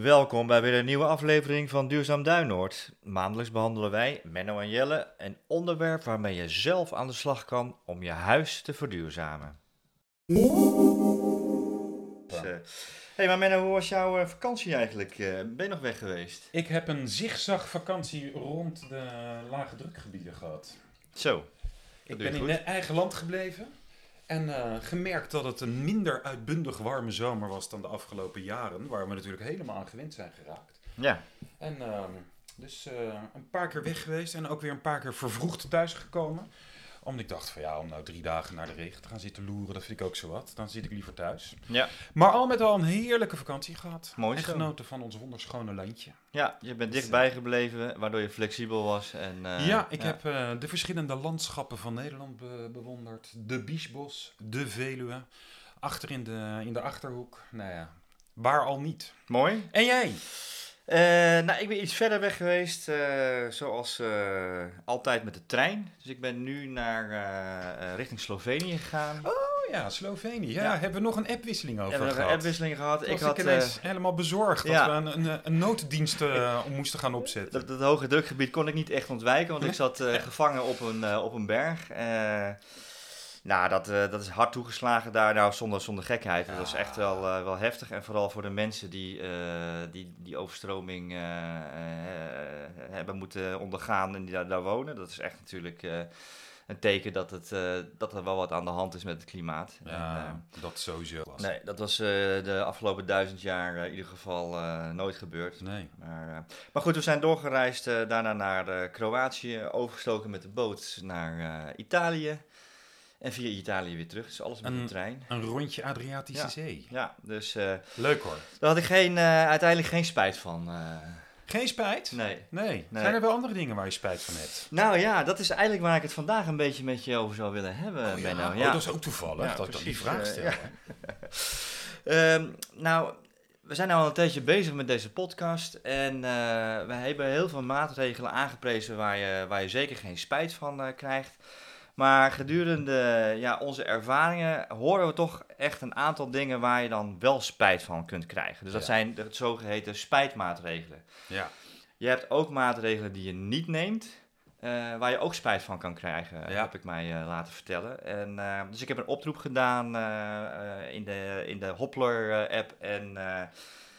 Welkom bij weer een nieuwe aflevering van Duurzaam Duinoord. Maandelijks behandelen wij, Menno en Jelle, een onderwerp waarmee je zelf aan de slag kan om je huis te verduurzamen. Dus, eh, hey, maar Menno, hoe was jouw eh, vakantie eigenlijk? Eh, ben je nog weg geweest? Ik heb een zigzag vakantie rond de lage drukgebieden gehad. Zo. Ik ben in mijn eigen land gebleven en eh, gemerkt dat het een minder uitbundig warme zomer was dan de afgelopen jaren, waar we natuurlijk helemaal aan gewend zijn geraakt. Ja, En ehm, dus eh, een paar keer weg geweest en ook weer een paar keer vervroegd thuisgekomen. Omdat ik dacht van ja, om nou drie dagen naar de regen te gaan zitten loeren, dat vind ik ook zo wat. Dan zit ik liever thuis. ja. Maar al met al een heerlijke vakantie gehad. Mooi en zo. genoten van ons wonderschone landje. ja je bent dichtbij gebleven, waardoor je flexibel was. En, eh, ja, ik heb eh, de verschillende landschappen van Nederland be- bewonderd. De Biesbos, de Veluwe, achter in de, in de Achterhoek. Nou ja, waar al niet. Mooi. En jij? Eh, nou, ik ben iets verder weg geweest, eh, zoals eh, altijd met de trein. Dus ik ben nu naar, richting Slovenië gegaan. Oh ja, Slovenië. Ja, Ja. hebben we nog een appwisseling over we hebben gehad. een appwisseling gehad. Ik had ik ineens helemaal bezorgd ja. dat we een, een, een nooddienst om moesten gaan opzetten. dat, dat hoge drukgebied kon ik niet echt ontwijken, want ik zat gevangen op een, op een berg. Nou, dat, eh, dat is hard toegeslagen daar, nou, zonder, zonder gekheid. Dat was echt wel, eh, wel heftig. En vooral voor de mensen die eh, die, die overstroming hebben moeten ondergaan en die daar, daar wonen. Dat is echt natuurlijk een teken dat, het, dat er wel wat aan de hand is met het klimaat. En, dat sowieso was. Nee, dat was de afgelopen duizend jaar in ieder geval nooit gebeurd. Nee. Maar, maar goed, we zijn doorgereisd, daarna naar Kroatië, overgestoken met de boot naar Italië. En via Italië weer terug, dus alles met de Een- trein. Een rondje Adriatische Ja. Zee. Ja, dus eh, Leuk hoor. daar had ik geen, eh, uiteindelijk geen spijt van. eh, Geen spijt? nee. Nee. Nee. Zijn er wel andere dingen waar je spijt van hebt? Nou ja, dat is eigenlijk waar ik het vandaag een beetje met je over zou willen hebben, Oh, Benno. Oh, dat is ook toevallig Ja, dat ik dan die precies, vraag stel. ja. Ehm, nou, we zijn nu al een tijdje bezig met deze podcast. En we hebben heel veel maatregelen aangeprezen waar je, waar je zeker geen spijt van krijgt. Maar gedurende ja, onze ervaringen horen we toch echt een aantal dingen waar je dan wel spijt van kunt krijgen. Dus dat Ja. zijn de zogeheten spijtmaatregelen. Ja. Je hebt ook maatregelen die je niet neemt, eh, waar je ook spijt van kan krijgen, Ja. heb ik mij eh, laten vertellen. En, eh, dus ik heb een oproep gedaan in de, in de Hoppler-app en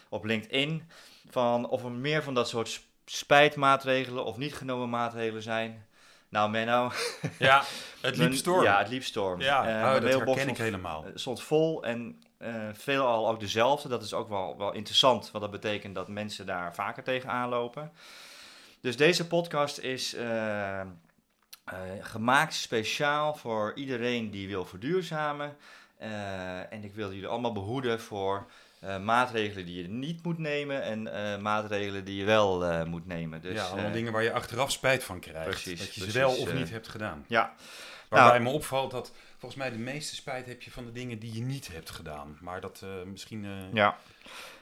op LinkedIn, van of er meer van dat soort sp- spijtmaatregelen of niet genomen maatregelen zijn. Nou Menno, ja, het liep storm. Ja, het liep storm. Ja, Eh, oh, dat herken ik helemaal. eh, stond vol en eh, veelal ook dezelfde. Dat is ook wel, wel interessant, want dat betekent dat mensen daar vaker tegenaan lopen. Dus deze podcast is gemaakt speciaal voor iedereen die wil verduurzamen. Eh, en ik wil jullie allemaal behoeden voor eh, maatregelen die je niet moet nemen en eh, maatregelen die je wel eh, moet nemen. Dus, ja, allemaal dingen waar je achteraf spijt van krijgt. precies, dat je precies, ze wel of niet hebt gedaan. Ja, Waarbij Nou- me opvalt dat volgens mij de meeste spijt heb je van de dingen die je niet hebt gedaan. Maar dat misschien... Ja.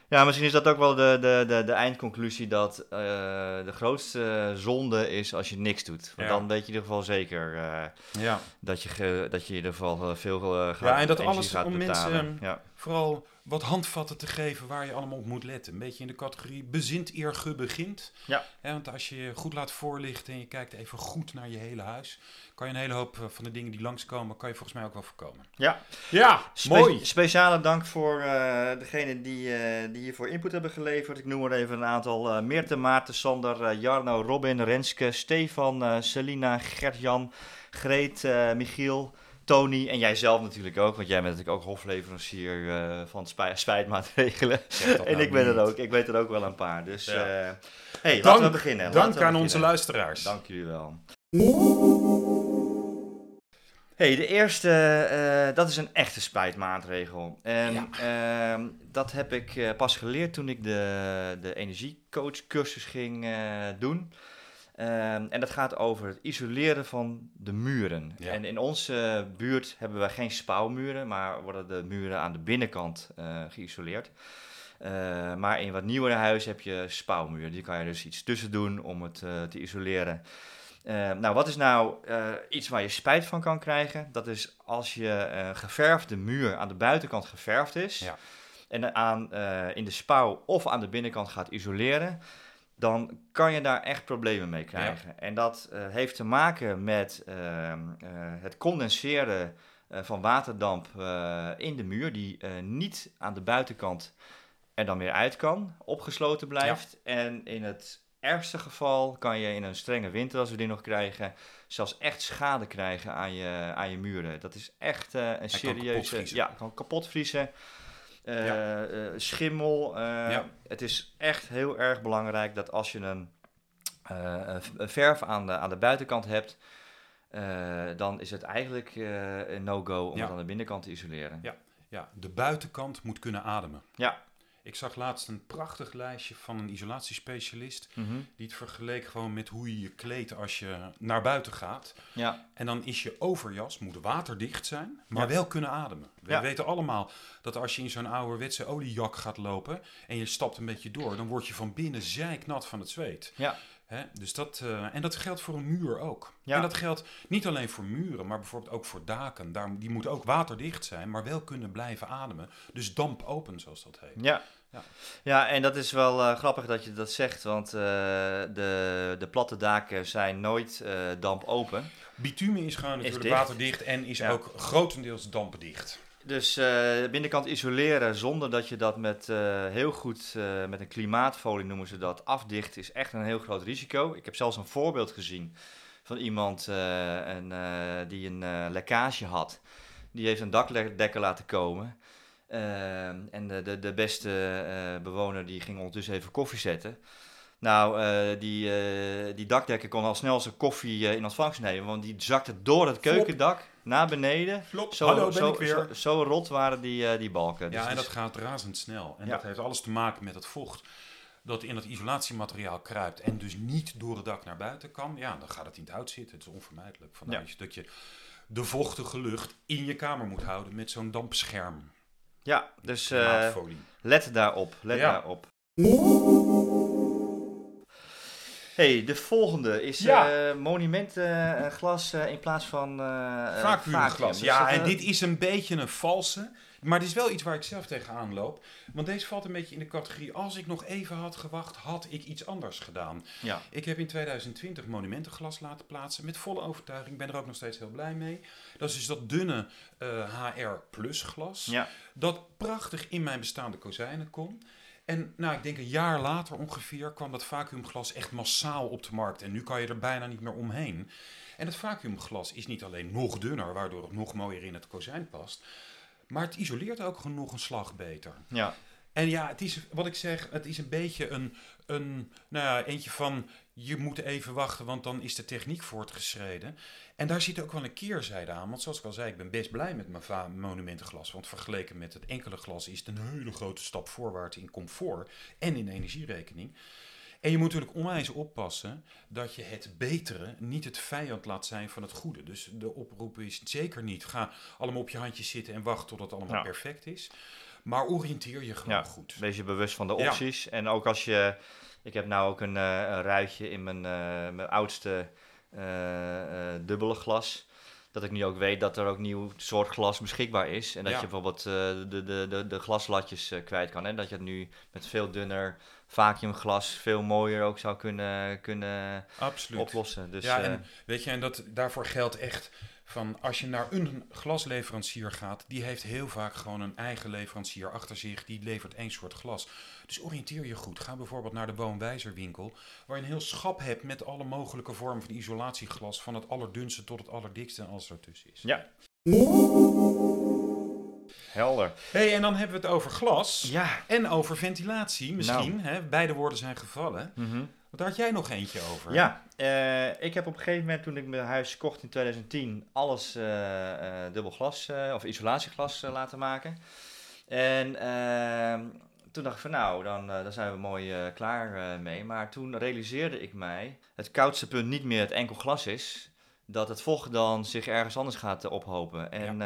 Ja, misschien is dat ook wel de, de, de, de eindconclusie dat de grootste zonde is als je niks doet. Want Ja. dan weet je in ieder geval zeker ja. dat, je dat je in ieder geval veel gaat, Ja, en dat alles om betalen. mensen, ja. Vooral wat handvatten te geven waar je allemaal op moet letten. Een beetje in de categorie bezint eer ge begint. Ja. Hè, want als je je goed laat voorlichten en je kijkt even goed naar je hele huis, kan je een hele hoop eh, van de dingen die langskomen, kan je volgens mij ook wel voorkomen. Ja. Ja, Spe- Speciale dank voor eh degenen die, eh, die hiervoor input hebben geleverd. Ik noem er even een aantal. eh Meerte, Maarten, Sander, Jarno, Robin, Renske, Stefan, eh Selina, Gert-Jan, Greet, Michiel, Tony en jijzelf natuurlijk ook. Want jij bent natuurlijk ook hofleverancier eh, van spij- spijtmaatregelen. En nou ik ben er ook. Ik weet er ook wel een paar. Dus Ja. eh hey, Dank- laten we beginnen. Dank we aan beginnen. onze luisteraars. Dank jullie wel. Hey, de eerste, eh, dat is een echte spijtmaatregel. En ehm, dat heb ik eh, pas geleerd toen ik de, de energiecoachcursus ging doen. Ehm, en dat gaat over het isoleren van de muren. Ja. En in onze buurt hebben we geen spouwmuren, maar worden de muren aan de binnenkant eh, geïsoleerd. Eh, maar in wat nieuwere huizen heb je spouwmuren. Die kan je dus iets tussen doen om het eh, te isoleren. Eh, nou, wat is nou eh, iets waar je spijt van kan krijgen? Dat is als je eh geverfde muur aan de buitenkant geverfd is. Ja. en aan, eh, in de spouw of aan de binnenkant gaat isoleren, dan kan je daar echt problemen mee krijgen. En dat eh, heeft te maken met ehm, eh, het condenseren eh, van waterdamp in de muur, die niet aan de buitenkant er dan weer uit kan, opgesloten blijft. En in het ergste geval kan je in een strenge winter, als we die nog krijgen, zelfs echt schade krijgen aan je, aan je muren. Dat is echt een serieuze... Ja, kan kapot vriezen. Eh, Ja. eh, schimmel. eh, Ja. Het is echt heel erg belangrijk dat als je een, een verf aan de, aan de buitenkant hebt, dan is het eigenlijk een no-go om het aan de binnenkant te isoleren. Ja. Ja, de buitenkant moet kunnen ademen. Ja. Ik zag laatst een prachtig lijstje van een isolatiespecialist. Mhm. Die het vergeleek gewoon met hoe je je kleedt als je naar buiten gaat. Ja, En dan is je overjas, moet waterdicht zijn, maar Ja. wel kunnen ademen. We Ja. weten allemaal dat als je in zo'n ouderwetse oliejak gaat lopen en je stapt een beetje door, dan word je van binnen zijknat van het zweet. ja, Hè? Dus dat, eh, en dat geldt voor een muur ook. Ja. En dat geldt niet alleen voor muren, maar bijvoorbeeld ook voor daken. Daar, die moeten ook waterdicht zijn, maar wel kunnen blijven ademen. Dus dampopen, zoals dat heet. ja. Ja. Ja, en dat is wel eh, grappig dat je dat zegt, want eh, de, de platte daken zijn nooit eh dampopen. Bitumen is gewoon natuurlijk dicht. waterdicht en is Ja. ook grotendeels dampdicht. Dus eh binnenkant isoleren zonder dat je dat met eh, heel goed, eh, met een klimaatfolie noemen ze dat, afdicht, is echt een heel groot risico. Ik heb zelfs een voorbeeld gezien van iemand een, die een lekkage had. Die heeft een dakdekker laten komen. En de, de, de beste bewoner die ging ondertussen even koffie zetten. Nou, die, eh, die dakdekker kon al snel zijn koffie in ontvangst nemen, want die zakte door het keukendak naar beneden. Flop, Zo, hallo, ben zo, ik weer. Zo, zo rot waren die, eh, die balken. Dus Ja, en het dat is- gaat razendsnel. En Ja. dat heeft alles te maken met het vocht dat in het isolatiemateriaal kruipt en dus niet door het dak naar buiten kan. Ja, dan gaat het in het hout zitten. Het is onvermijdelijk. Vandaar Ja. dat je de vochtige lucht in je kamer moet houden met zo'n dampscherm. ja, dus Klimaatfolie. let daarop. Let Ja. daarop. Hey, de volgende is Ja. eh, monumentenglas eh, in plaats van uh, Vacuümglas. Ja, en dit is een beetje een valse. Maar dit is wel iets waar ik zelf tegenaan loop. Want deze valt een beetje in de categorie... als ik nog even had gewacht, had ik iets anders gedaan. Ja, Ik heb in 2020 monumentenglas laten plaatsen. Met volle overtuiging. Ik ben er ook nog steeds heel blij mee. Dat is dus dat dunne eh, HR Plus glas. ja, Dat prachtig in mijn bestaande kozijnen kon. En nou, ik denk een jaar later ongeveer kwam dat vacuümglas echt massaal op de markt. En nu kan je er bijna niet meer omheen. En het vacuümglas is niet alleen nog dunner, waardoor het nog mooier in het kozijn past. Maar het isoleert ook nog een slag beter. ja, En ja, het is wat ik zeg, het is een beetje een, een nou ja, eentje van je moet even wachten, want dan is de techniek voortgeschreden. En daar zit ook wel een keerzijde aan. Want zoals ik al zei, ik ben best blij met mijn monumentenglas. Want vergeleken met het enkele glas is het een hele grote stap voorwaarts in comfort en in energierekening. En je moet natuurlijk onwijs oppassen dat je het betere niet het vijand laat zijn van het goede. Dus de oproep is zeker niet, ga allemaal op je handjes zitten en wacht tot het allemaal Ja. perfect is. Maar oriënteer je gewoon Ja. goed. wees je bewust van de Ja. opties. En ook als je... Ik heb nou ook een, eh, een ruitje in mijn, eh, mijn oudste eh, dubbele glas. Dat ik nu ook weet dat er ook nieuw soort glas beschikbaar is. En dat Ja. je bijvoorbeeld de, de, de, de glaslatjes kwijt kan. En dat je het nu met veel dunner vacuümglas veel mooier ook zou kunnen, kunnen Absoluut. oplossen. Dus, ja, en weet je, en dat, daarvoor geldt echt van als je naar een glasleverancier gaat, die heeft heel vaak gewoon een eigen leverancier achter zich, die levert één soort glas. Dus oriënteer je goed. Ga bijvoorbeeld naar de Woonwijzerwinkel, waar je een heel schap hebt met alle mogelijke vormen van isolatieglas, van het allerdunste tot het allerdikste en alles ertussen is. ja. Helder. hey, en dan hebben we het over glas Ja. en over ventilatie misschien. Hè? Beide woorden zijn gevallen. Mhm. Want daar had jij nog eentje over. Ja, eh, ik heb op een gegeven moment toen ik mijn huis kocht in 2010 alles eh, dubbel glas of isolatieglas laten maken. En ehm, toen dacht ik van nou, dan, dan zijn we mooi klaar mee. Maar toen realiseerde ik mij, het koudste punt niet meer het enkel glas is, dat het vocht dan zich ergens anders gaat ophopen. En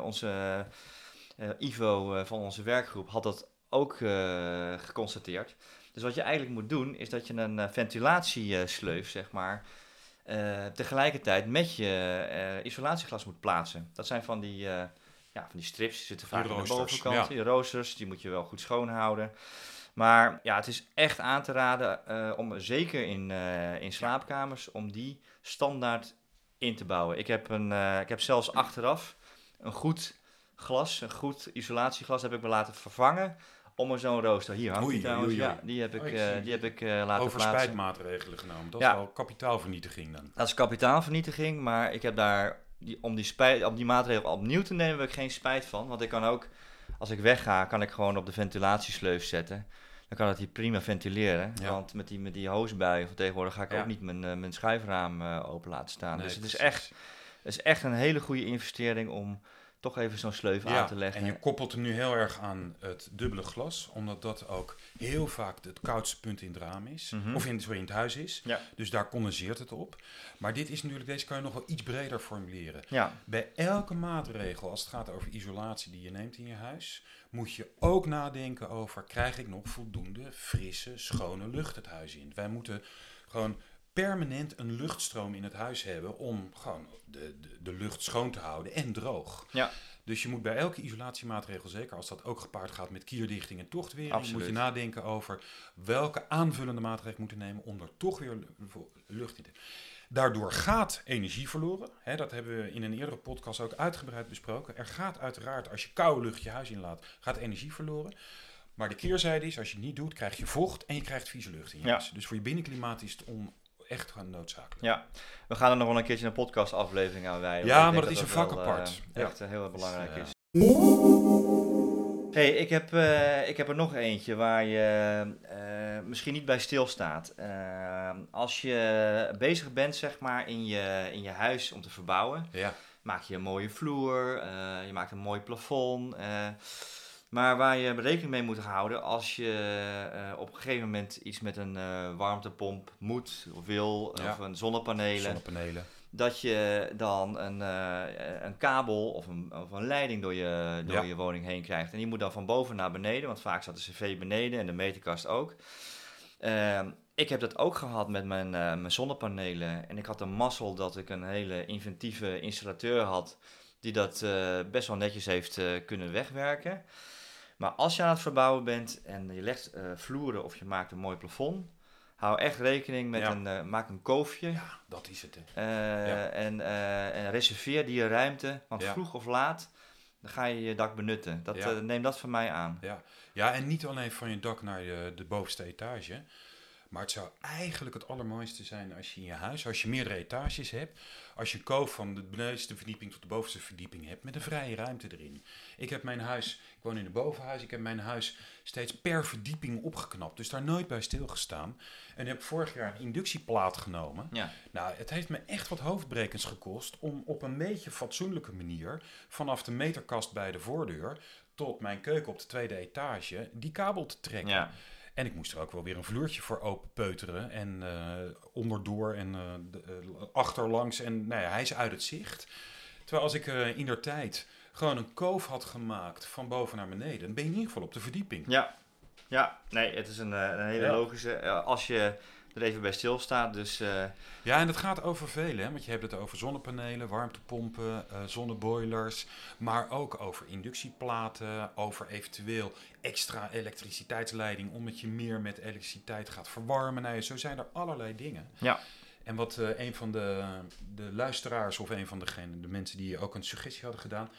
onze Ivo van onze werkgroep had dat ook geconstateerd. Dus wat je eigenlijk moet doen, is dat je een eh, ventilatiesleuf, zeg maar, eh, tegelijkertijd met je eh, isolatieglas moet plaatsen. Dat zijn van die, eh, ja, van die strips die zitten vaak Die aan de bovenkant. ja. Die roosters, die moet je wel goed schoonhouden. Maar ja, het is echt aan te raden eh, om zeker in, eh, in slaapkamers om die standaard in te bouwen. Ik heb, een, eh, ik heb zelfs achteraf een goed glas, een goed isolatieglas heb ik me laten vervangen om er zo'n rooster. Hier hangt Oei, die trouwens. oei, oei. Ja, die heb ik, Oh, ik eh, die heb ik eh, laten Over plaatsen. spijtmaatregelen genomen. Dat Ja. is wel kapitaalvernietiging dan. Dat is kapitaalvernietiging, maar ik heb daar, die, om, die spijt, om die maatregel opnieuw te nemen, heb ik geen spijt van. Want ik kan ook, als ik wegga, kan ik gewoon op de ventilatiesleuf zetten. Dan kan het hier prima ventileren. Ja. Want met die, met die hoosbuien van tegenwoordig ga ik Ja. ook niet mijn, eh, mijn schuifraam open laten staan. Nee, dus het is, echt, het is echt een hele goede investering om toch even zo'n sleuf aan te leggen. En je koppelt hem nu heel erg aan het dubbele glas, omdat dat ook heel vaak het koudste punt in het raam is. Mhm. Of in, sorry, in het huis is. Ja. Dus daar condenseert het op. Maar dit is natuurlijk, deze kan je nog wel iets breder formuleren. Ja, Bij elke maatregel, als het gaat over isolatie die je neemt in je huis, moet je ook nadenken over: krijg ik nog voldoende frisse, schone lucht het huis in? Wij moeten gewoon permanent een luchtstroom in het huis hebben om gewoon de, de, de lucht schoon te houden en droog. Ja. Dus je moet bij elke isolatiemaatregel, zeker als dat ook gepaard gaat met kierdichting en tochtwering, Absoluut. moet je nadenken over welke aanvullende maatregelen moeten nemen om er toch weer lu- lucht in te Daardoor gaat energie verloren. Hè, dat hebben we in een eerdere podcast ook uitgebreid besproken. Er gaat uiteraard, als je koude lucht je huis inlaat, gaat energie verloren. Maar de keerzijde is, als je het niet doet, krijg je vocht en je krijgt vieze lucht in je Ja. huis. Dus voor je binnenklimaat is het on, echt gewoon noodzakelijk. ja, we gaan er nog wel een keertje een podcastaflevering aan wijden. Ja, maar dat is dat een vak apart. eh, Ja. echt eh, heel erg belangrijk Dus, is. Hey, ik heb, eh, ik heb er nog eentje waar je eh, misschien niet bij stilstaat. Eh, als je bezig bent, zeg maar, in je, in je huis om te verbouwen, Ja. maak je een mooie vloer, eh, je maakt een mooi plafond. Maar waar je rekening mee moet houden als je eh, op een gegeven moment iets met een eh, warmtepomp moet of wil, Ja. of een zonnepanelen Zonnepanelen. dat je dan een, eh, een kabel of een, of een leiding door, je, door Ja. je woning heen krijgt. En die moet dan van boven naar beneden, want vaak staat de cv beneden en de meterkast ook. Ehm, ik heb dat ook gehad met mijn, mijn zonnepanelen. En ik had de mazzel dat ik een hele inventieve installateur had die dat best wel netjes heeft kunnen wegwerken. Maar als je aan het verbouwen bent en je legt eh, vloeren of je maakt een mooi plafond, hou echt rekening met Ja. een, eh, maak een koofje. Ja, dat is het. hè. Eh, Ja. en, en reserveer die ruimte, want Ja. vroeg of laat dan ga je je dak benutten. Dat, neem dat van mij aan. Ja. ja, en niet alleen van je dak naar de bovenste etage. Maar het zou eigenlijk het allermooiste zijn als je in je huis, als je meerdere etages hebt, als je een koof van de bovenste verdieping tot de bovenste verdieping hebt met een vrije ruimte erin. Ik heb mijn huis, ik woon in een bovenhuis, ik heb mijn huis steeds per verdieping opgeknapt, dus daar nooit bij stilgestaan. En heb vorig jaar een inductieplaat genomen. Ja. Nou, het heeft me echt wat hoofdbrekens gekost om op een beetje fatsoenlijke manier vanaf de meterkast bij de voordeur tot mijn keuken op de tweede etage die kabel te trekken. Ja. En ik moest er ook wel weer een vloertje voor open peuteren. En eh, onderdoor en eh, de- eh, achterlangs. En nou ja, hij is uit het zicht. Terwijl als ik in der tijd gewoon een koof had gemaakt van boven naar beneden, dan ben je in ieder geval op de verdieping. Ja. ja, nee, het is een, een hele Ja. logische. als je er even bij stilstaat, dus eh, Ja, en dat gaat over vele, hè? want je hebt het over zonnepanelen, warmtepompen, eh, zonneboilers, maar ook over inductieplaten, over eventueel extra elektriciteitsleiding, omdat je meer met elektriciteit gaat verwarmen. Nou, zo zijn er allerlei dingen. Ja. En wat eh, een van de, de luisteraars of een van degene, de mensen die ook een suggestie hadden gedaan,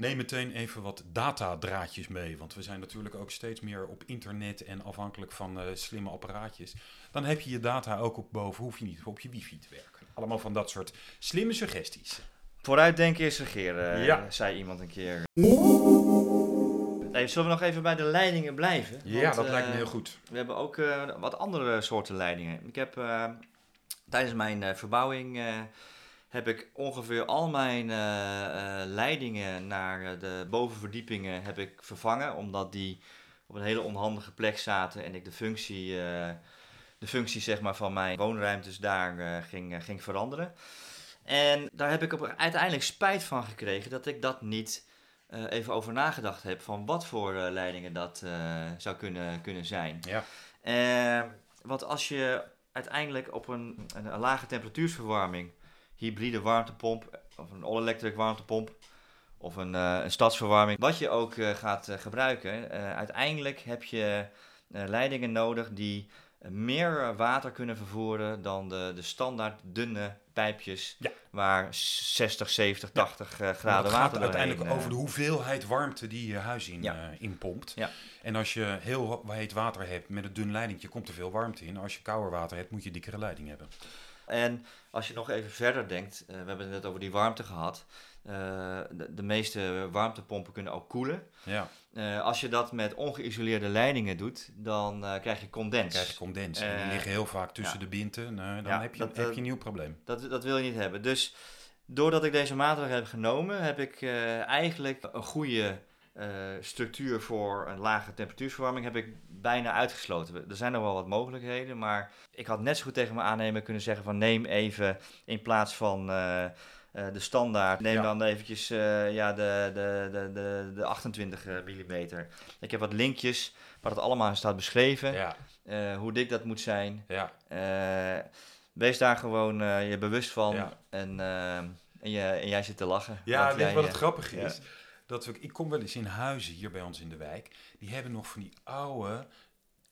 neem meteen even wat datadraadjes mee. Want we zijn natuurlijk ook steeds meer op internet en afhankelijk van eh, slimme apparaatjes. Dan heb je je data ook op boven, hoef je niet op je wifi te werken. Allemaal van dat soort slimme suggesties. vooruitdenken is regeren, eh, Ja. zei iemand een keer. Nee, zullen we nog even bij de leidingen blijven? Ja, dat lijkt me eh, heel goed. We hebben ook wat andere soorten leidingen. Ik heb tijdens mijn verbouwing heb ik ongeveer al mijn eh, eh, leidingen naar eh, de bovenverdiepingen heb ik vervangen, omdat die op een hele onhandige plek zaten en ik de functie, de functie zeg maar, van mijn woonruimtes daar ging, ging veranderen. En daar heb ik op, uiteindelijk spijt van gekregen dat ik dat niet even over nagedacht heb van wat voor leidingen dat zou kunnen, kunnen zijn. Ja. Want als je uiteindelijk op een, een, een lage temperatuursverwarming, hybride warmtepomp of een all-electric warmtepomp of een, eh, een stadsverwarming. Wat je ook eh, gaat eh, gebruiken, uiteindelijk heb je leidingen nodig die meer water kunnen vervoeren dan de, de standaard dunne pijpjes Ja. waar 60, 70, 80 eh, Maar graden water gaat uiteindelijk over de hoeveelheid warmte die je huis in, Ja. inpompt. Ja. En als je heel heet water hebt met een dun leidingje, komt er veel warmte in. Als je kouder water hebt, moet je dikkere leiding hebben. En als je nog even verder denkt, eh, we hebben het net over die warmte gehad. Eh, de, de meeste warmtepompen kunnen ook koelen. Ja, Eh, als je dat met ongeïsoleerde leidingen doet, dan krijg je condens. krijg je condens. en die liggen heel vaak tussen ja. de binten. Nou, dan Ja, heb, je, dat, heb je een nieuw probleem. Dat, dat wil je niet hebben. Dus doordat ik deze maatregelen heb genomen, heb ik eigenlijk een goede structuur voor een lage temperatuurverwarming heb ik bijna uitgesloten. Er zijn nog wel wat mogelijkheden, maar ik had net zo goed tegen mijn aannemer kunnen zeggen van neem even in plaats van eh, eh, de standaard, neem Ja. dan eventjes eh, ja, de, de, de, de, de 28 mm. Ik heb wat linkjes waar het allemaal staat beschreven, Ja, eh, hoe dik dat moet zijn. ja. Eh, wees daar gewoon eh, je bewust van. En, eh, en, je, en jij zit te lachen. Ja, weet je wat het eh, grappige ja. is? Dat we, ik kom wel eens in huizen hier bij ons in de wijk. Die hebben nog van die oude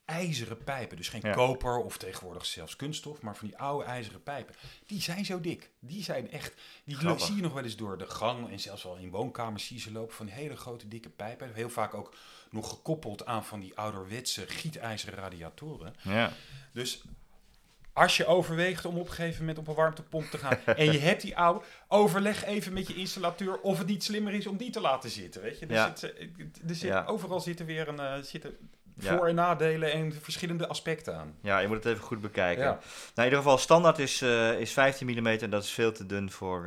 ijzeren pijpen. Dus geen Ja. koper of tegenwoordig zelfs kunststof, maar van die oude ijzeren pijpen. Die zijn zo dik. Die zijn echt. Die Grappig. zie je nog wel eens door de gang en zelfs wel in woonkamers zie je ze lopen van die hele grote dikke pijpen. Heel vaak ook nog gekoppeld aan van die ouderwetse gietijzeren radiatoren. Ja. Dus als je overweegt om op een gegeven moment op een warmtepomp te gaan en je hebt die oude, overleg even met je installateur of het niet slimmer is om die te laten zitten. Weet je? Er Ja. zit, eh, er zit, Ja. Overal zitten weer een, eh, zitten voor- en nadelen en verschillende aspecten aan. ja, je moet het even goed bekijken. Ja. Nou, in ieder geval, standaard is, eh, is 15 mm en dat is veel te dun voor,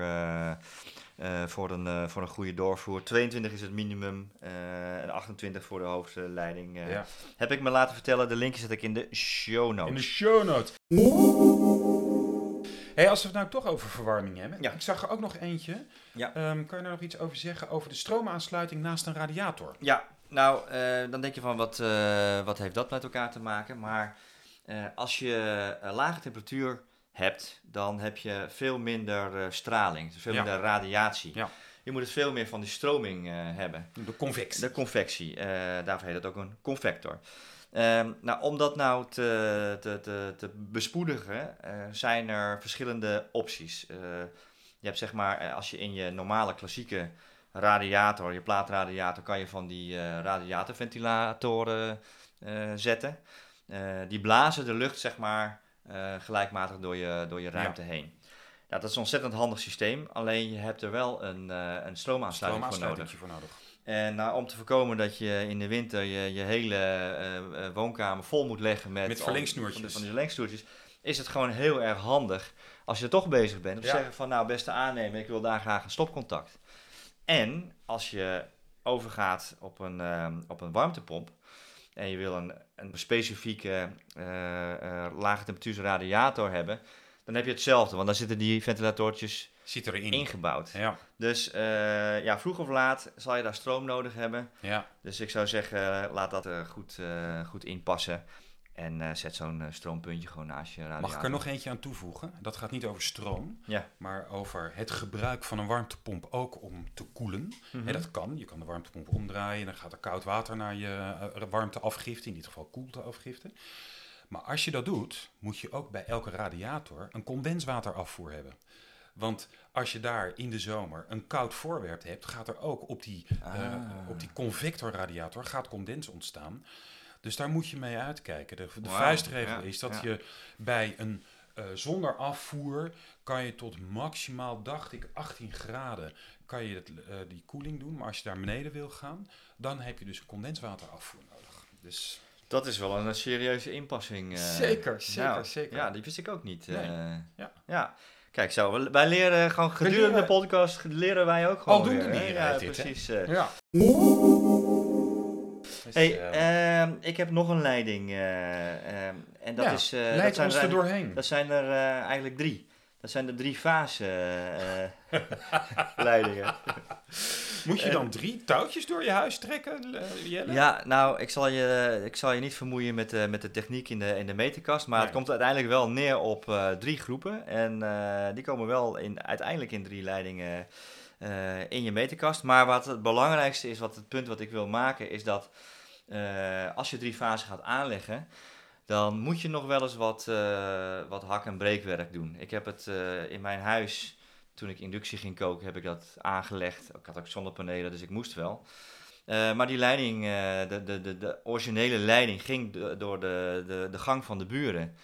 eh, voor, een, eh, voor een goede doorvoer. 22 is het minimum eh, en 28 voor de hoofdleiding. Ja. Heb ik me laten vertellen, de linkje zet ik in de show notes. In de show notes. Hey, als we het nou toch over verwarming hebben. Ja. Ik zag er ook nog eentje. Ja. Ehm, kan je daar nog iets over zeggen over de stroomaansluiting naast een radiator? Ja, nou, dan denk je van wat, wat heeft dat met elkaar te maken? Maar als je lage temperatuur hebt, dan heb je veel minder eh, straling, dus veel Ja. minder radiatie. Ja. Je moet het veel meer van die stroming eh, hebben. De convectie. De convectie, eh, daarvoor heet het ook een convector. Ehm, nou, om dat nou te, te, te, te bespoedigen, zijn er verschillende opties. Je hebt zeg maar, als je in je normale klassieke radiator, je plaatradiator, kan je van die radiatorventilatoren zetten. Die blazen de lucht zeg maar eh, gelijkmatig door je, door je ruimte heen. Dat is een ontzettend handig systeem, alleen je hebt er wel een, eh een stroomaansluiting voor nodig. Voor nodig. En nou, om te voorkomen dat je in de winter je, je hele eh, woonkamer vol moet leggen met, verlengsnoertjes. Van, die- van die verlengsnoertjes, is het gewoon heel erg handig als je er toch bezig bent. Om te zeggen van nou beste aannemer, ik wil daar graag een stopcontact. En als je overgaat op een, op een warmtepomp en je wil een, een specifieke eh, eh, lage temperatuur radiator hebben, dan heb je hetzelfde. Want dan zitten die ventilatortjes Zit erin. ingebouwd. Ja, Dus eh, ja, vroeg of laat zal je daar stroom nodig hebben. ja. Dus ik zou zeggen, laat dat goed, eh, goed inpassen. En eh, zet zo'n eh, stroompuntje gewoon naast je radiator. Mag ik er nog eentje aan toevoegen? Dat gaat niet over stroom, Ja. maar over het gebruik van een warmtepomp ook om te koelen. Mhm. En dat kan. Je kan de warmtepomp omdraaien, dan gaat er koud water naar je eh, warmteafgifte, in dit geval koelteafgifte. Maar als je dat doet, moet je ook bij elke radiator een condenswaterafvoer hebben. Want als je daar in de zomer een koud voorwerp hebt, gaat er ook op die, Ah. op die convectorradiator gaat condens ontstaan. Dus daar moet je mee uitkijken. De, vuistregel ja, is dat ja. je bij een eh, zonder afvoer kan je tot maximaal, dacht ik, 18 graden kan je het, eh, die koeling doen. Maar als je daar beneden wil gaan, dan heb je dus een condenswaterafvoer nodig. Dus Dat is wel een eh, serieuze inpassing. Zeker, zeker, Nou, zeker. Ja, die wist ik ook niet. Nee. Ja. ja. Kijk, zo, we- wij leren gewoon gedurende de podcast, leren wij ook gewoon Aldoende weer, hè? leren Ja, dit, precies. eh. Ja. Hey, ehm, ik heb nog een leiding. eh, ehm, en dat ja, is... eh, dat zijn ons er er doorheen. Dat zijn er eh, eigenlijk drie. Dat zijn de drie fase leidingen. Moet je dan drie touwtjes door je huis trekken, Jelle? Ja, nou, ik zal je, ik zal je niet vermoeien met de, met de techniek in de, in de meterkast. Maar het komt uiteindelijk wel neer op drie groepen. En die komen wel in, uiteindelijk in drie leidingen in je meterkast. Maar wat het belangrijkste is, wat het punt wat ik wil maken, is dat eh, als je drie fasen gaat aanleggen, dan moet je nog wel eens wat, eh, wat hak- en breekwerk doen. Ik heb het eh, in mijn huis, toen ik inductie ging koken, heb ik dat aangelegd. Ik had ook zonnepanelen, dus ik moest wel. Maar die leiding, de, de, de, de originele leiding, ging do- door de, de, de gang van de buren.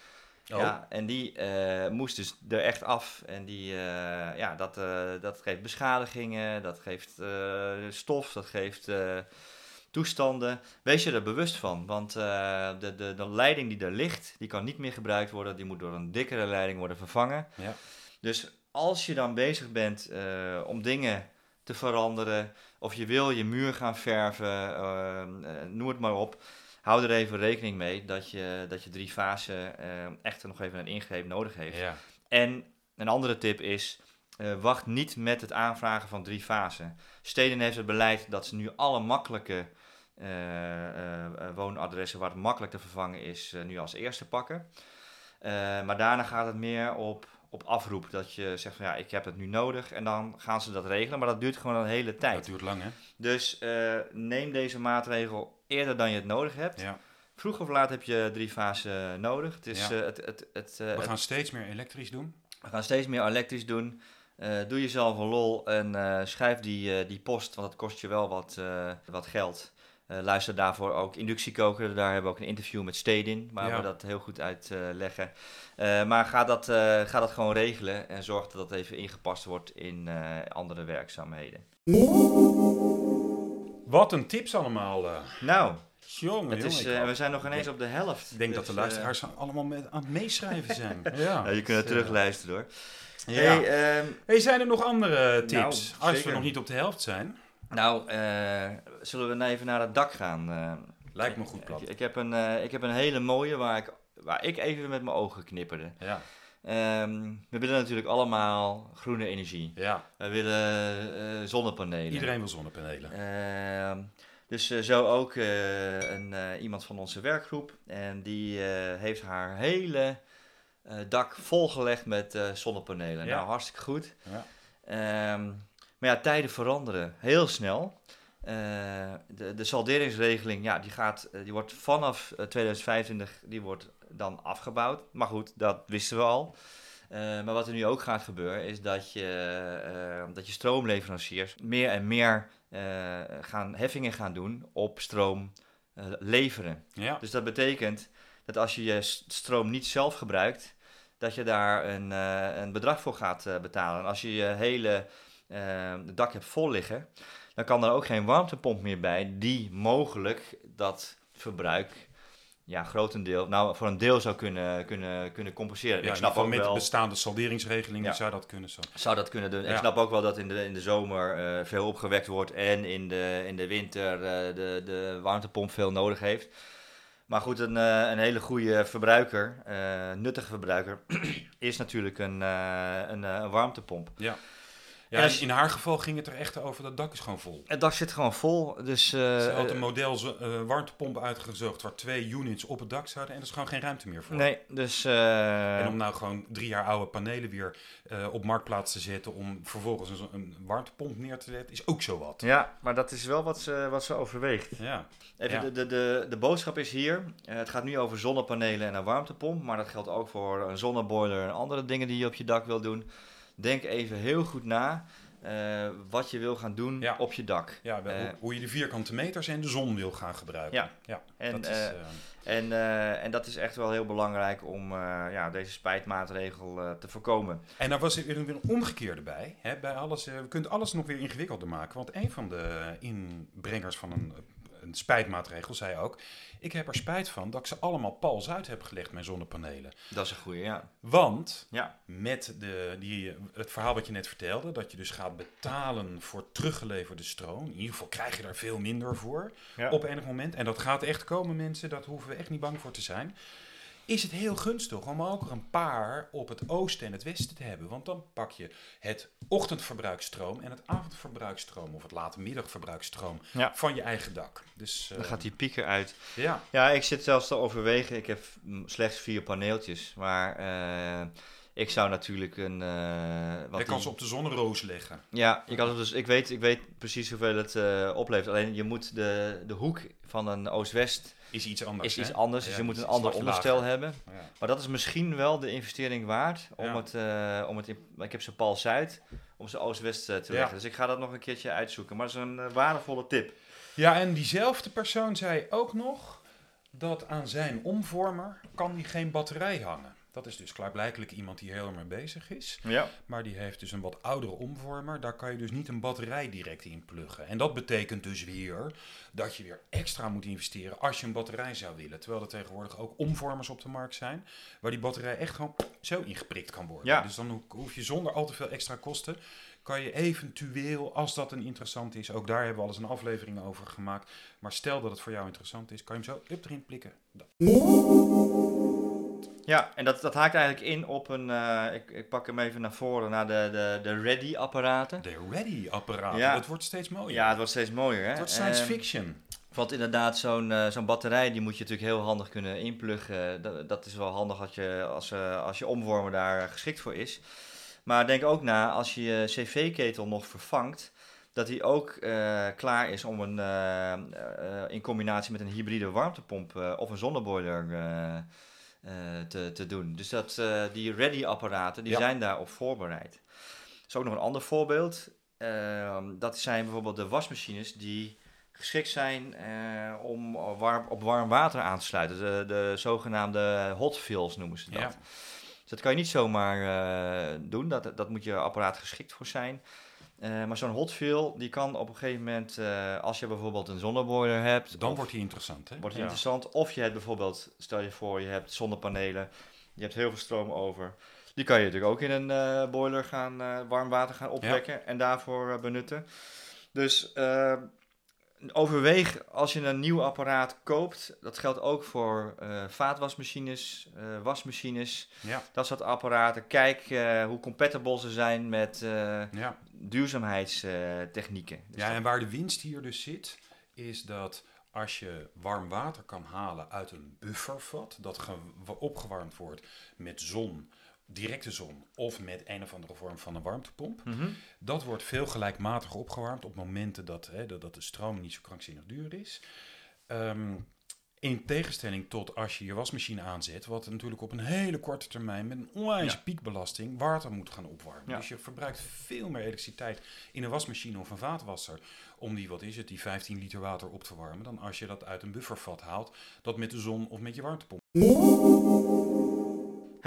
Oh. Ja, en die moest dus er echt af. En die, ja, dat, dat geeft beschadigingen, dat geeft stof, dat geeft toestanden. Wees je er bewust van, want eh, de, de, de leiding die er ligt, die kan niet meer gebruikt worden. Die moet door een dikkere leiding worden vervangen. Ja. Dus als je dan bezig bent eh, om dingen te veranderen, of je wil je muur gaan verven, eh, noem het maar op. Hou er even rekening mee dat je, dat je drie fasen echt nog even een ingreep nodig heeft. Ja. En een andere tip is, eh, wacht niet met het aanvragen van drie fasen. Steden heeft het beleid dat ze nu alle makkelijke eh, eh, woonadressen waar het makkelijk te vervangen is, nu als eerste pakken. Maar daarna gaat het meer op, op afroep. Dat je zegt van ja, ik heb het nu nodig. En dan gaan ze dat regelen. Maar dat duurt gewoon een hele tijd. Dat duurt lang, hè? Dus neem deze maatregel eerder dan je het nodig hebt. Ja. Vroeg of laat heb je drie fasen nodig. Het is, Ja. het, het, het, We gaan steeds meer elektrisch doen. we gaan steeds meer elektrisch doen. Eh, doe jezelf een lol en eh, schrijf die, eh, die post, want dat kost je wel wat, wat geld. Luister daarvoor ook inductiekoken. Daar hebben we ook een interview met Stedin, waar Ja. we dat heel goed uitleggen. Maar ga dat, ga dat gewoon regelen en zorg dat dat even ingepast wordt in andere werkzaamheden. Wat een tips allemaal. Nou, Jongen, het is, jongen, we zijn nog ineens op de helft. Ik denk dat de Dus, luisteraars allemaal met, aan het meeschrijven zijn. ja. ja, je kunt het Dus, terugluisteren hoor. Hey, ja. ehm, Hey, zijn er nog andere tips? Nou, Als we nog niet op de helft zijn. nou, eh, zullen we nou even naar het dak gaan? eh? Lijkt me goed plan. Ik, ik, heb een, eh, ik heb een hele mooie waar ik, waar ik even met mijn ogen knipperde. Ja, Ehm, we willen natuurlijk allemaal groene energie. ja. We willen eh, zonnepanelen. iedereen wil zonnepanelen. Ehm, dus eh, zo ook eh, een, eh, iemand van onze werkgroep. En die eh, heeft haar hele dak volgelegd met eh, zonnepanelen. Ja. Nou, hartstikke goed. Ja. Ehm, maar ja, tijden veranderen heel snel. Eh, de, de salderingsregeling, ja, die, gaat, eh, die wordt vanaf eh, 2025 die wordt dan afgebouwd. Maar goed, dat wisten we al. Eh, maar wat er nu ook gaat gebeuren, is dat je, eh, dat je stroomleveranciers meer en meer eh, gaan, heffingen gaan doen op stroom eh, leveren. Ja, Dus dat betekent dat als je je stroom niet zelf gebruikt, dat je daar een, eh, een bedrag voor gaat eh, betalen. En als je je hele eh, dak hebt vol liggen, dan kan er ook geen warmtepomp meer bij die mogelijk dat verbruik ja, grotendeel, nou voor een deel zou kunnen, kunnen, kunnen compenseren. ja ik snap ook met wel, de bestaande salderingsregeling Ja. zou dat kunnen zo. zou dat kunnen doen. Ik snap ook wel dat in de, in de zomer veel opgewekt wordt en in de, in de winter de, de warmtepomp veel nodig heeft. Maar goed, een, eh, een hele goede verbruiker, eh, nuttige verbruiker, is natuurlijk een, eh, een, een warmtepomp. Ja. Ja, als- in haar geval ging het er echt over, dat dak is gewoon vol. Het dak zit gewoon vol, dus... eh, Ze had een model zo- eh, warmtepomp uitgezocht waar twee units op het dak zouden en er is gewoon geen ruimte meer voor. nee, dus... eh, En om nou gewoon drie jaar oude panelen weer eh, op marktplaats te zetten om vervolgens een, een warmtepomp neer te zetten, is ook zo wat. Ja, maar dat is wel wat ze, wat ze overweegt. Ja, Even Ja. de, de, de, de boodschap is hier. eh, het gaat nu over zonnepanelen en een warmtepomp. Maar dat geldt ook voor een zonneboiler en andere dingen die je op je dak wil doen. Denk even heel goed na eh, wat je wil gaan doen Ja. op je dak. ja wel, Eh, hoe, hoe je de vierkante meters en de zon wil gaan gebruiken. Ja. ja En, dat is, eh, En, en dat is echt wel heel belangrijk om ja, deze spijtmaatregel te voorkomen. En daar was er weer een omgekeerde bij. Hè? bij alles, we kunnen alles nog weer ingewikkelder maken. Want een van de inbrengers van een, een spijtmaatregel zei ook... ik heb er spijt van dat ik ze allemaal pals uit heb gelegd, mijn zonnepanelen. Dat is een goede, ja. Want Ja, met de, die, het verhaal wat je net vertelde... dat je dus gaat betalen voor teruggeleverde stroom... in ieder geval krijg je daar veel minder voor ja. op enig moment. En dat gaat echt komen, mensen. Dat hoeven we echt niet bang voor te zijn. Is het heel gunstig om ook er een paar op het oosten en het westen te hebben. Want dan pak je het ochtendverbruiksstroom en het avondverbruiksstroom... of het late middagverbruiksstroom Ja. van je eigen dak. Dus, dan gaat die pieker uit. Ja, Ja, ik zit zelfs te overwegen. Ik heb slechts vier paneeltjes. Maar eh, Ik zou natuurlijk een... eh wat Je kan ze op de zonneroos leggen. Ja, kan het dus, ik, weet, ik weet precies hoeveel het eh, oplevert. Alleen je moet de, de hoek van een Oost-West Is iets anders. is iets anders. Ja, dus je moet een ander onderstel lager. hebben. Ja. Maar dat is misschien wel de investering waard. Om Ja. het, eh, om het in, ik heb ze Paul Zuid om ze Oost-West te leggen. Dus ik ga dat nog een keertje uitzoeken. Maar dat is een waardevolle tip. Ja, en diezelfde persoon zei ook nog dat aan zijn omvormer kan die geen batterij hangen. Dat is dus klaarblijkelijk iemand die heel erg mee bezig is. Ja. Maar die heeft dus een wat oudere omvormer. Daar kan je dus niet een batterij direct in pluggen. En dat betekent dus weer dat je weer extra moet investeren als je een batterij zou willen. Terwijl er tegenwoordig ook omvormers op de markt zijn. Waar die batterij echt gewoon zo ingeprikt kan worden. Ja. Dus dan ho- hoef je zonder al te veel extra kosten. Kan je eventueel, als dat een interessant is, ook daar hebben we al eens een aflevering over gemaakt. Maar stel dat het voor jou interessant is, kan je hem zo up erin plikken. Ja, en dat, dat haakt eigenlijk in op een... eh, ik, ik pak hem even naar voren, naar de, de, de Ready-apparaten. De Ready-apparaat, Ja. dat wordt steeds mooier. Ja, het wordt steeds mooier, hè? het wordt science Ehm, fiction. Want inderdaad, zo'n eh, zo'n batterij die moet je natuurlijk heel handig kunnen inpluggen. Dat, dat is wel handig als je, als, eh, als je omvormer daar geschikt voor is. Maar denk ook na, als je je cv-ketel nog vervangt, dat die ook klaar is om een, in combinatie met een hybride warmtepomp of een zonneboiler te, te doen. Dus dat, eh, die ready-apparaten, die Ja. zijn daarop voorbereid. Er is ook nog een ander voorbeeld. Ehm, dat zijn bijvoorbeeld de wasmachines die geschikt zijn eh, om warm, op warm water aan te sluiten. De, de zogenaamde hot fills noemen ze dat. Ja. Dus dat kan je niet zomaar eh, doen. Dat, dat moet je apparaat geschikt voor zijn. Eh, maar zo'n hot die kan op een gegeven moment, eh, als je bijvoorbeeld een zonneboiler hebt, Dan of- wordt hij interessant, hè? wordt Ja. interessant. Of je hebt bijvoorbeeld, stel je voor, je hebt zonnepanelen, je hebt heel veel stroom over. Die kan je natuurlijk ook in een eh, boiler gaan, warm water gaan opwekken en daarvoor benutten. Dus overweeg als je een nieuw apparaat koopt, dat geldt ook voor eh, vaatwasmachines, eh, wasmachines, Ja, dat soort apparaten. Kijk eh, hoe compatible ze zijn met ja. duurzaamheidstechnieken. Dus ja, en waar de winst hier dus zit, is dat als je warm water kan halen uit een buffervat, dat ge- wa- opgewarmd wordt met zon, directe zon, of met een of andere vorm van een warmtepomp, Mhm. dat wordt veel gelijkmatiger opgewarmd op momenten dat, hè, dat, de stroom niet zo krankzinnig duur is. Ehm, in tegenstelling tot als je je wasmachine aanzet, wat natuurlijk op een hele korte termijn met een onwijze Ja. piekbelasting water moet gaan opwarmen. Ja. Dus je verbruikt veel meer elektriciteit in een wasmachine of een vaatwasser om die, wat is het, die 15 liter water op te warmen, dan als je dat uit een buffervat haalt, dat met de zon of met je warmtepomp.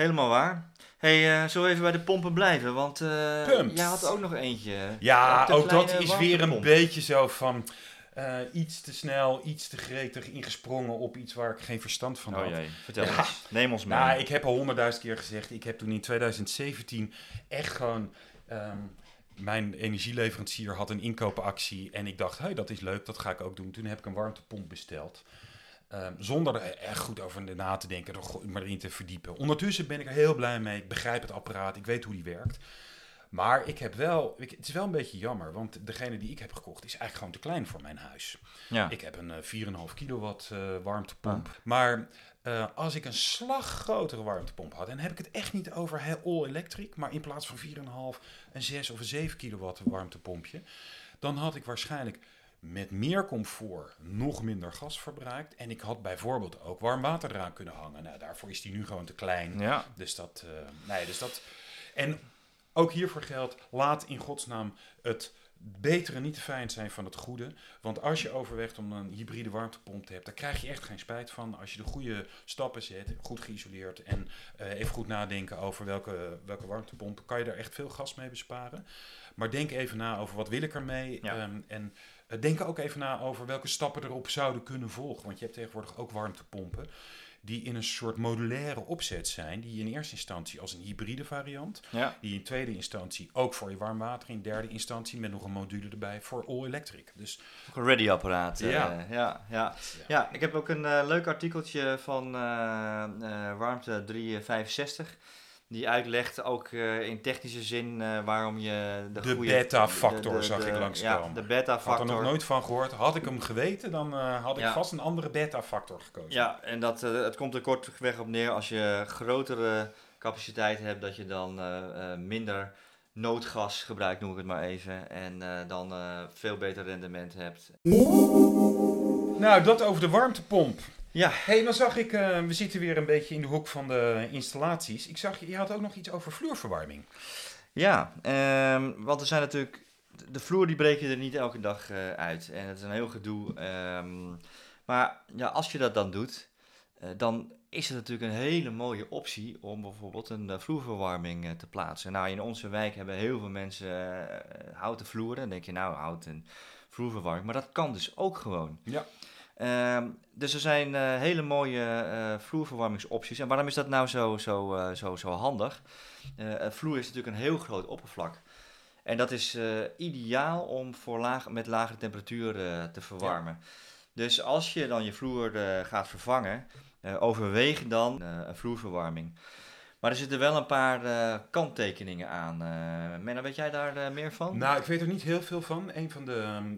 Helemaal waar. hey, eh zullen we even bij de pompen blijven? Want eh jij had ook nog eentje. Ja, ook dat is weer een beetje zo van eh, iets te snel, iets te gretig ingesprongen op iets waar ik geen verstand van had. Oh jee, vertel Ja. eens. Neem ons mee. Nou, ik heb al honderdduizend keer gezegd, ik heb toen in 2017 echt gewoon... ehm, mijn energieleverancier had een inkoopactie en ik dacht, hey, dat is leuk, dat ga ik ook doen. Toen heb ik een warmtepomp besteld. Ehm, zonder er echt goed over na te denken, er maar erin te verdiepen. Ondertussen ben ik er heel blij mee. Ik begrijp het apparaat, ik weet hoe die werkt. Maar ik heb wel, ik- het is wel een beetje jammer, want degene die ik heb gekocht is eigenlijk gewoon te klein voor mijn huis. ja. Ik heb een eh, 4,5 kilowatt eh, warmtepomp. Maar eh, als ik een slag grotere warmtepomp had, en heb ik het echt niet over he- all electric, maar in plaats van 4,5 een 6 of een 7 kilowatt warmtepompje, dan had ik waarschijnlijk met meer comfort nog minder gas verbruikt. En ik had bijvoorbeeld ook warm water eraan kunnen hangen. Nou, daarvoor is die nu gewoon te klein. ja. Dus dat, eh, nee, dus dat. En ook hiervoor geldt, laat in godsnaam het betere niet te fijn zijn van het goede. Want als je overweegt om een hybride warmtepomp te hebben, daar krijg je echt geen spijt van. Als je de goede stappen zet, goed geïsoleerd en eh, even goed nadenken over welke, welke warmtepomp, kan je daar echt veel gas mee besparen. Maar denk even na over wat wil ik ermee. Ja. Ehm, en denk ook even na over welke stappen erop zouden kunnen volgen. Want je hebt tegenwoordig ook warmtepompen die in een soort modulaire opzet zijn, die in eerste instantie als een hybride variant, ja. die in tweede instantie ook voor je warm water, in derde instantie met nog een module erbij voor all electric. Dus Ook een ready-apparaat. eh, Ja. ja. Ja, ja. ja, ik heb ook een eh, leuk artikeltje van eh, eh, Warmte 365. Die uitlegt ook eh, in technische zin eh, waarom je de, De goede... beta-factor zag ik langskomen. Ja, de ik had er beta-factor. nog nooit van gehoord. Had ik hem geweten, dan eh, had ik Ja. vast een andere beta-factor gekozen. Ja, en dat, het komt er kortweg op neer als je grotere capaciteit hebt, dat je dan minder noodgas gebruikt, noem ik het maar even. En dan veel beter rendement hebt. Nou, dat over de warmtepomp. Ja, hey, dan zag ik, eh, we zitten weer een beetje in de hoek van de installaties. Ik zag, je had ook nog iets over vloerverwarming. ja ehm, want er zijn natuurlijk... De vloer die breek je er niet elke dag eh, uit. En het is een heel gedoe. ehm, maar ja, als je dat dan doet, eh, dan is het natuurlijk een hele mooie optie om bijvoorbeeld een vloerverwarming te plaatsen. Nou, in onze wijk hebben heel veel mensen houten vloeren. Dan denk je, nou, houten vloerverwarming. Maar dat kan dus ook gewoon. Ja. Ehm, dus er zijn eh, hele mooie eh, vloerverwarmingsopties. En waarom is dat nou zo, zo, eh, zo, zo handig? Een vloer is natuurlijk een heel groot oppervlak. En dat is ideaal om voor laag, met lagere temperaturen te verwarmen. Dus als je dan je vloer gaat vervangen, overweeg dan een vloerverwarming. Maar er zitten wel een paar kanttekeningen aan. Menno, weet jij daar meer van? Nou, ik weet er niet heel veel van. Een van de ehm,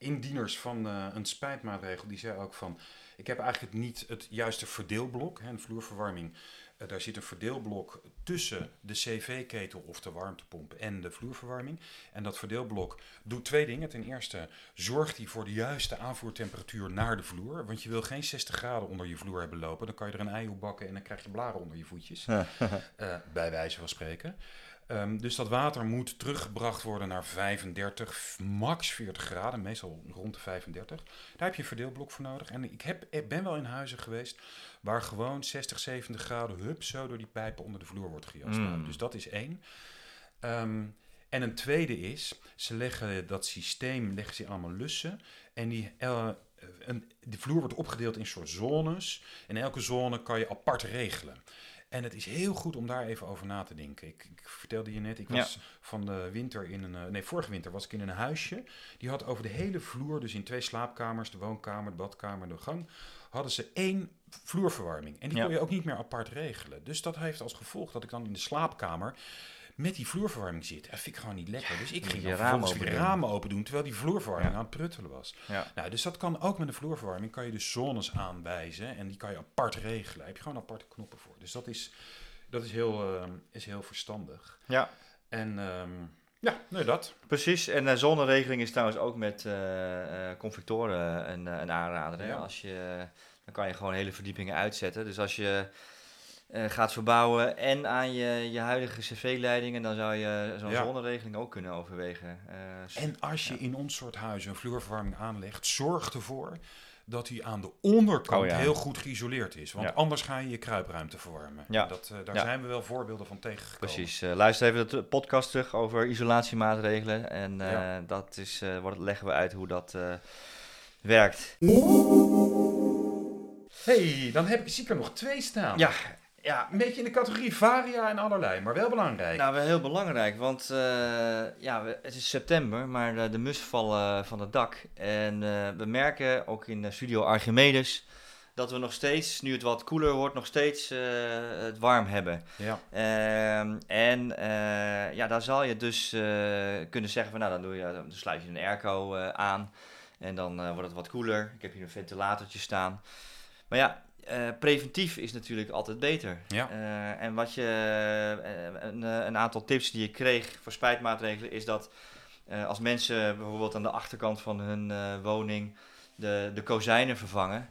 indieners van eh, een spijtmaatregel, die zei ook van... Ik heb eigenlijk niet het juiste verdeelblok, hè, een vloerverwarming. Eh, daar zit een verdeelblok tussen de cv-ketel of de warmtepomp en de vloerverwarming. En dat verdeelblok doet twee dingen. Ten eerste zorgt hij voor de juiste aanvoertemperatuur naar de vloer. Want je wil geen 60 graden onder je vloer hebben lopen. Dan kan je er een ei op bakken en dan krijg je blaren onder je voetjes. Eh, bij wijze van spreken. Ehm, dus dat water moet teruggebracht worden naar 35, max 40 graden, meestal rond de 35. Daar heb je een verdeelblok voor nodig. En ik, heb, ik ben wel in huizen geweest waar gewoon 60, 70 graden hup zo door die pijpen onder de vloer wordt gejast. Mm. Nou, dus dat is één. Ehm, en een tweede is, ze leggen dat systeem, leggen ze allemaal lussen. En die, eh, een, de vloer wordt opgedeeld in soort zones. En elke zone kan je apart regelen. En het is heel goed om daar even over na te denken. Ik, ik vertelde je net, ik was van de winter in een... eh, Nee, vorige winter was ik in een huisje. Die had over de hele vloer, dus in twee slaapkamers, de woonkamer, de badkamer, de gang... hadden ze één vloerverwarming. En die Ja. kon je ook niet meer apart regelen. Dus dat heeft als gevolg dat ik dan in de slaapkamer met die vloerverwarming zit. Dat vind ik gewoon niet lekker. Dus ik ging vervolgens weer doen. ramen open doen... terwijl die vloerverwarming aan het pruttelen was. Ja. Nou, dus dat kan ook met een vloerverwarming. Kan je dus zones aanwijzen en die kan je apart regelen. Daar heb je gewoon aparte knoppen voor. Dus dat is, dat is, heel, ehm, is heel verstandig. ja. En ehm, ja, nee, dat. Precies, en uh, zonneregeling is trouwens ook met eh, eh, convectoren een, een aanrader. Hè? Ja. Als je, dan kan je gewoon hele verdiepingen uitzetten. Dus als je eh, gaat verbouwen en aan je, je huidige cv-leidingen, dan zou je zo'n Ja. zonneregeling ook kunnen overwegen. Eh, En als je Ja. in ons soort huizen een vloerverwarming aanlegt, zorg ervoor dat hij aan de onderkant Oh ja. heel goed geïsoleerd is. Want Ja. anders ga je je kruipruimte verwarmen. Ja. En Dat, eh, daar Ja. zijn we wel voorbeelden van tegengekomen. Precies, luister even de podcast terug over isolatiemaatregelen. En eh, Ja. dat is, eh, wordt, leggen we uit hoe dat eh, werkt. hey, dan heb ik, zie ik er nog twee staan. Ja, ja, Een beetje in de categorie varia en allerlei, maar wel belangrijk. Nou, wel heel belangrijk, want eh, ja, we- het is september, maar de, de mussen vallen van het dak. En eh, we merken ook in studio Archimedes dat we nog steeds, nu het wat koeler wordt, nog steeds eh, het warm hebben. ja. Ehm, en eh, ja, daar zal je dus eh, kunnen zeggen van, nou, dan, doe je, dan sluit je een airco eh, aan en dan eh, wordt het wat koeler. Ik heb hier een ventilatortje staan. Maar ja, eh, preventief is natuurlijk altijd beter. Ja. Eh, en wat je, eh, een, een aantal tips die ik kreeg voor spijtmaatregelen is dat als mensen bijvoorbeeld aan de achterkant van hun woning de, de kozijnen vervangen,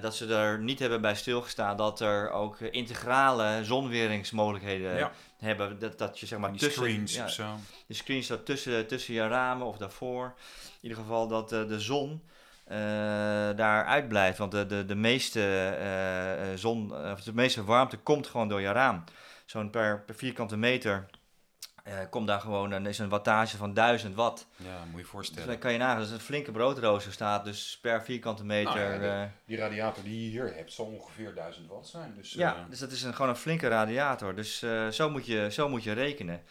dat ze er niet hebben bij stilgestaan dat er ook integrale zonweringsmogelijkheden Ja. hebben. Dat, dat je zeg maar die tussen screens ja, of zo. de screen staat tussen, tussen je ramen of daarvoor. In ieder geval dat de zon eh daar uitblijft. Want de, de, de meeste eh, eh, zon, of de meeste warmte komt gewoon door je raam. Zo'n per, per vierkante meter komt daar gewoon een, is een wattage van 1000 watt. Ja, moet je je Dus voorstellen. dan kan je nagaan, dat is een flinke broodrooster staat dus per vierkante meter. Nou ja, de- eh, Die radiator die je hier hebt zal ongeveer 1000 watt zijn. Dus, Ja, dus dat is een, gewoon een flinke radiator. Dus zo, moet je, zo moet je rekenen.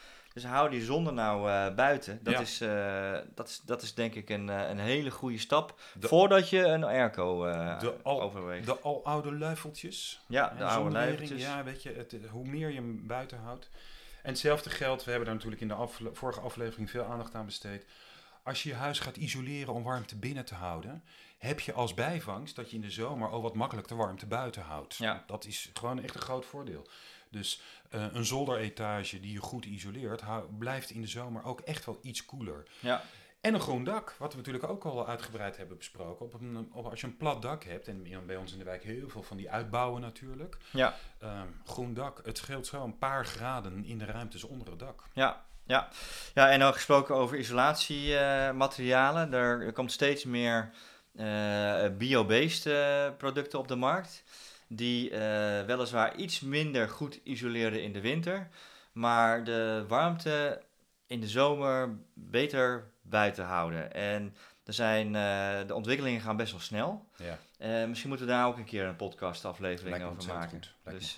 Dus hou die zon er nou eh, buiten. Dat, Ja. is, eh, dat, is, dat is denk ik een, eh, een hele goede stap. De- voordat je een airco eh De al- overweegt. de aloude luifeltjes. ja, de oude lijvertjes. Ja, weet je, het, hoe meer je hem buiten houdt. En hetzelfde geldt, we hebben daar natuurlijk in de afle- vorige aflevering veel aandacht aan besteed. als je je huis gaat isoleren om warmte binnen te houden, heb je als bijvangst dat je in de zomer al wat makkelijk de warmte buiten houdt. Ja. Dat is gewoon echt een groot voordeel. Dus eh, een zolderetage die je goed isoleert, blijft in de zomer ook echt wel iets koeler. Ja, En een groen dak, wat we natuurlijk ook al uitgebreid hebben besproken. Op een, op, als je een plat dak hebt, en bij ons in de wijk heel veel van die uitbouwen natuurlijk. ja, Ehm, groen dak, het scheelt zo een paar graden in de ruimtes onder het dak. ja. Ja, ja en ook gesproken over isolatiematerialen. er, er komt steeds meer eh, bio-based eh, producten op de markt. Die eh, weliswaar iets minder goed isoleren in de winter. Maar de warmte in de zomer beter buiten houden. En er zijn, eh, de ontwikkelingen gaan best wel snel. Ja. Eh, misschien moeten we daar ook een keer een podcast aflevering over maken. Dus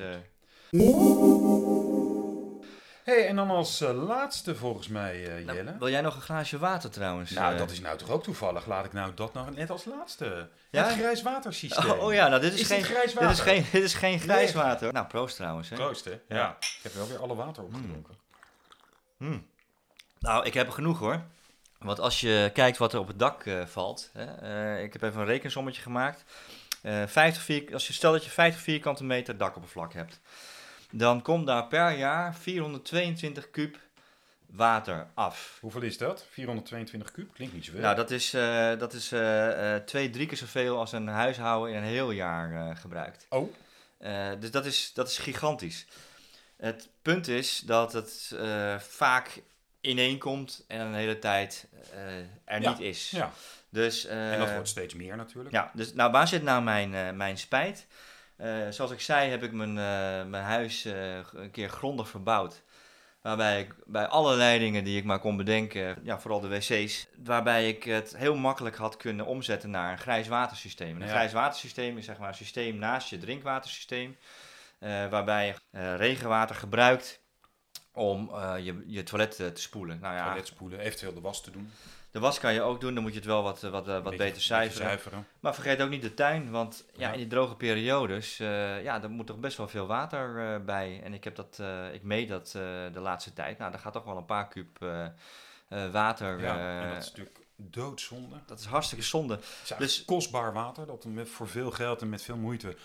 hey, en dan als eh, laatste volgens mij, eh, nou, Jelle. wil jij nog een glaasje water trouwens? Nou, eh? dat is nou toch ook toevallig. Laat ik nou dat nog net als laatste. Ja? Het grijswatersysteem. Oh, oh ja, nou dit is, Is geen, dit grijs dit is water? geen, dit is geen grijs water. Nou, proost trouwens. Hè. Proost, hè? Ja. Ja. Ik heb wel weer alle water opgedronken. Hmm. Nou, ik heb er genoeg hoor. Want als je kijkt wat er op het dak valt. Hè, ik heb even een rekensommetje gemaakt. Eh 50 vier, als je stel dat je 50 vierkante meter dakoppervlak hebt. Dan komt daar per jaar 422 kuub water af. Hoeveel is dat? 422 kuub? Klinkt niet zoveel. Nou, dat is, eh, dat is eh, twee, drie keer zoveel als een huishouden in een heel jaar gebruikt. Oh, dus dat is, dat is gigantisch. Het punt is dat het vaak ineenkomt en een hele tijd er Ja, niet is. ja. Dus, En dat wordt steeds meer natuurlijk. ja, dus nou, waar zit nou mijn, mijn spijt? Eh, zoals ik zei, heb ik mijn, eh, mijn huis eh, een keer grondig verbouwd. Waarbij ik bij alle leidingen die ik maar kon bedenken, ja, vooral de wc's, waarbij ik het heel makkelijk had kunnen omzetten naar een grijs watersysteem. En Een Ja. grijs watersysteem is zeg maar een systeem naast je drinkwatersysteem, waarbij je regenwater gebruikt om je, je toilet te spoelen. Nou ja, Toilet spoelen, eventueel de was te doen. De was kan je ook doen, dan moet je het wel wat, eh, wat, eh, wat Beetje- beter zuiveren. Maar vergeet ook niet de tuin, want ja, Ja. in die droge periodes, eh ja, er moet toch best wel veel water bij. En ik heb dat, eh, ik meet dat de laatste tijd. Nou, daar gaat toch wel een paar kuub water. Ja, en dat is natuurlijk doodzonde. dat is hartstikke zonde. Is Dus- kostbaar water dat met, voor veel geld en met veel moeite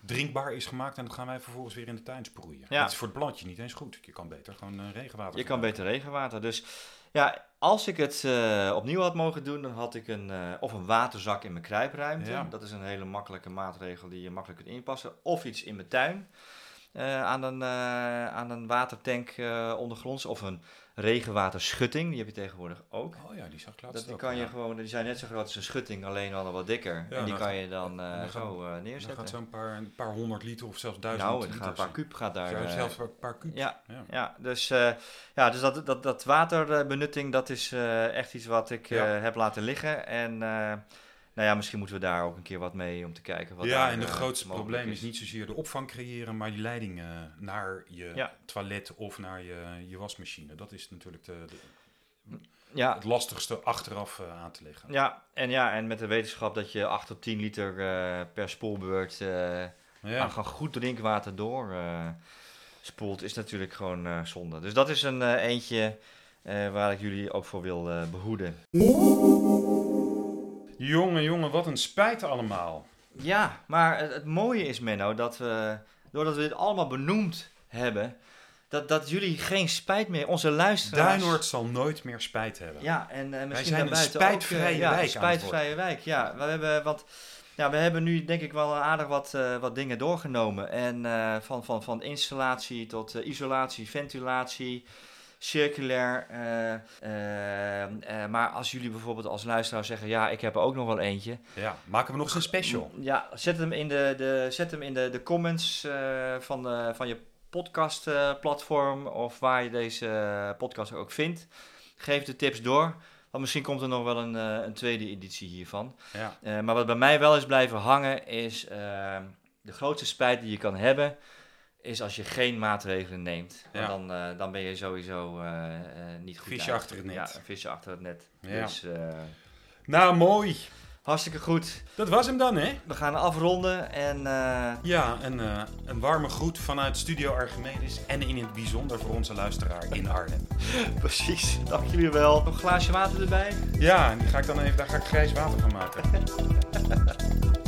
drinkbaar is gemaakt. En dat gaan wij vervolgens weer in de tuin sproeien. Ja. Dat is voor het plantje niet eens goed. Je kan beter gewoon regenwater Je kan beter regenwater. Dus ja, als ik het eh, opnieuw had mogen doen, dan had ik een, eh, of een waterzak in mijn kruipruimte. Ja. Dat is een hele makkelijke maatregel die je makkelijk kunt inpassen. Of iets in mijn tuin. Eh, aan, een, eh, aan een watertank eh, ondergronds. Of een regenwaterschutting. Die heb je tegenwoordig ook. Oh ja, die zag ik laatst Dat, die, ook, kan je gewoon, die zijn net zo groot als een schutting, alleen dan wat dikker. Ja, en die dan kan je dan dan zo eh, Dan neerzetten. gaat zo'n paar, een paar honderd liter of zelfs duizend nou, er liter. gaat een paar kuub gaat daar. Zelfs een paar kuub. ja, Ja. ja, dus, ja, dus dat, dat, dat waterbenutting, dat is echt iets wat ik heb laten liggen. En nou ja, misschien moeten we daar ook een keer wat mee om te kijken. Wat ja, daar, en de eh, grootste probleem is niet zozeer de opvang creëren, maar die leiding eh, naar je Ja. toilet of naar je, je wasmachine. Dat is natuurlijk de, de- Ja, het lastigste achteraf eh, aan te leggen. ja, en ja, en met de wetenschap dat je 8 tot 10 liter per spoelbeurt Ja. aan goed drinkwater door spoelt, is natuurlijk gewoon zonde. Dus dat is een eentje waar ik jullie ook voor wil eh, behoeden. Jongen, jongen, wat een spijt allemaal. Ja, maar het, het mooie is, Menno, dat we, doordat we dit allemaal benoemd hebben, dat, dat jullie geen spijt meer, onze luisteraars... Duinoord zal nooit meer spijt hebben. Ja, en eh, misschien zijn een spijtvrije ook, eh, ja, wijk een spijtvrije wijk, ja. We hebben, want ja, we hebben nu denk ik wel aardig wat, eh, wat dingen doorgenomen. En van, van, van installatie tot isolatie, ventilatie, circulair. eh, eh, eh, maar als jullie bijvoorbeeld als luisteraar zeggen, ja, ik heb er ook nog wel eentje. Ja, maken we nog eens een special. Ja, zet hem in de, de, zet hem in de, de comments van, de, van je podcastplatform of waar je deze podcast ook vindt. Geef de tips door, want misschien komt er nog wel een, een tweede editie hiervan. Ja. Maar wat bij mij wel is blijven hangen is de grootste spijt die je kan hebben is als je geen maatregelen neemt. Ja. dan, eh, dan ben je sowieso eh, eh, niet goed Visje uit. achter het net. Ja, een visje achter het net. Ja. Dus, Nou, mooi. Hartstikke goed. Dat was hem dan, hè? We gaan afronden en Ja, eh, een warme groet vanuit Studio Archimedes en in het bijzonder voor onze luisteraar in Arnhem. precies. Dank jullie wel. Nog een glaasje water erbij. Ja, en die ga ik dan even, daar ga ik grijs water van maken.